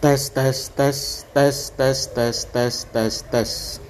tes tes tes tes tes tes tes tes tes.